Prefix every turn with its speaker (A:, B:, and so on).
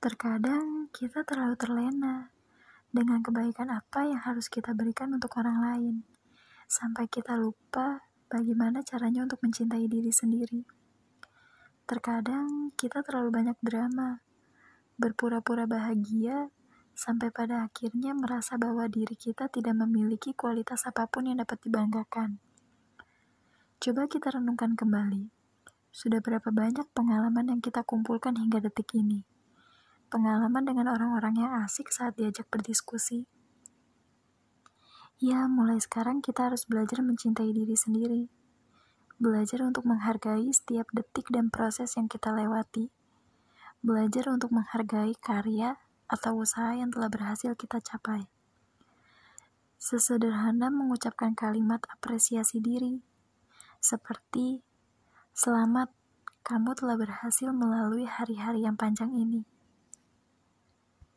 A: Terkadang kita terlalu terlena dengan kebaikan apa yang harus kita berikan untuk orang lain, sampai kita lupa bagaimana caranya untuk mencintai diri sendiri. Terkadang kita terlalu banyak drama, berpura-pura bahagia, sampai pada akhirnya merasa bahwa diri kita tidak memiliki kualitas apa pun yang dapat dibanggakan. Coba kita renungkan kembali, sudah berapa banyak pengalaman yang kita kumpulkan hingga detik ini pengalaman dengan orang-orang yang asik saat diajak berdiskusi. Ya, mulai sekarang kita harus belajar mencintai diri sendiri. Belajar untuk menghargai setiap detik dan proses yang kita lewati. Belajar untuk menghargai karya atau usaha yang telah berhasil kita capai. Sesederhana mengucapkan kalimat apresiasi diri, seperti "Selamat, kamu telah berhasil melalui hari-hari yang panjang ini."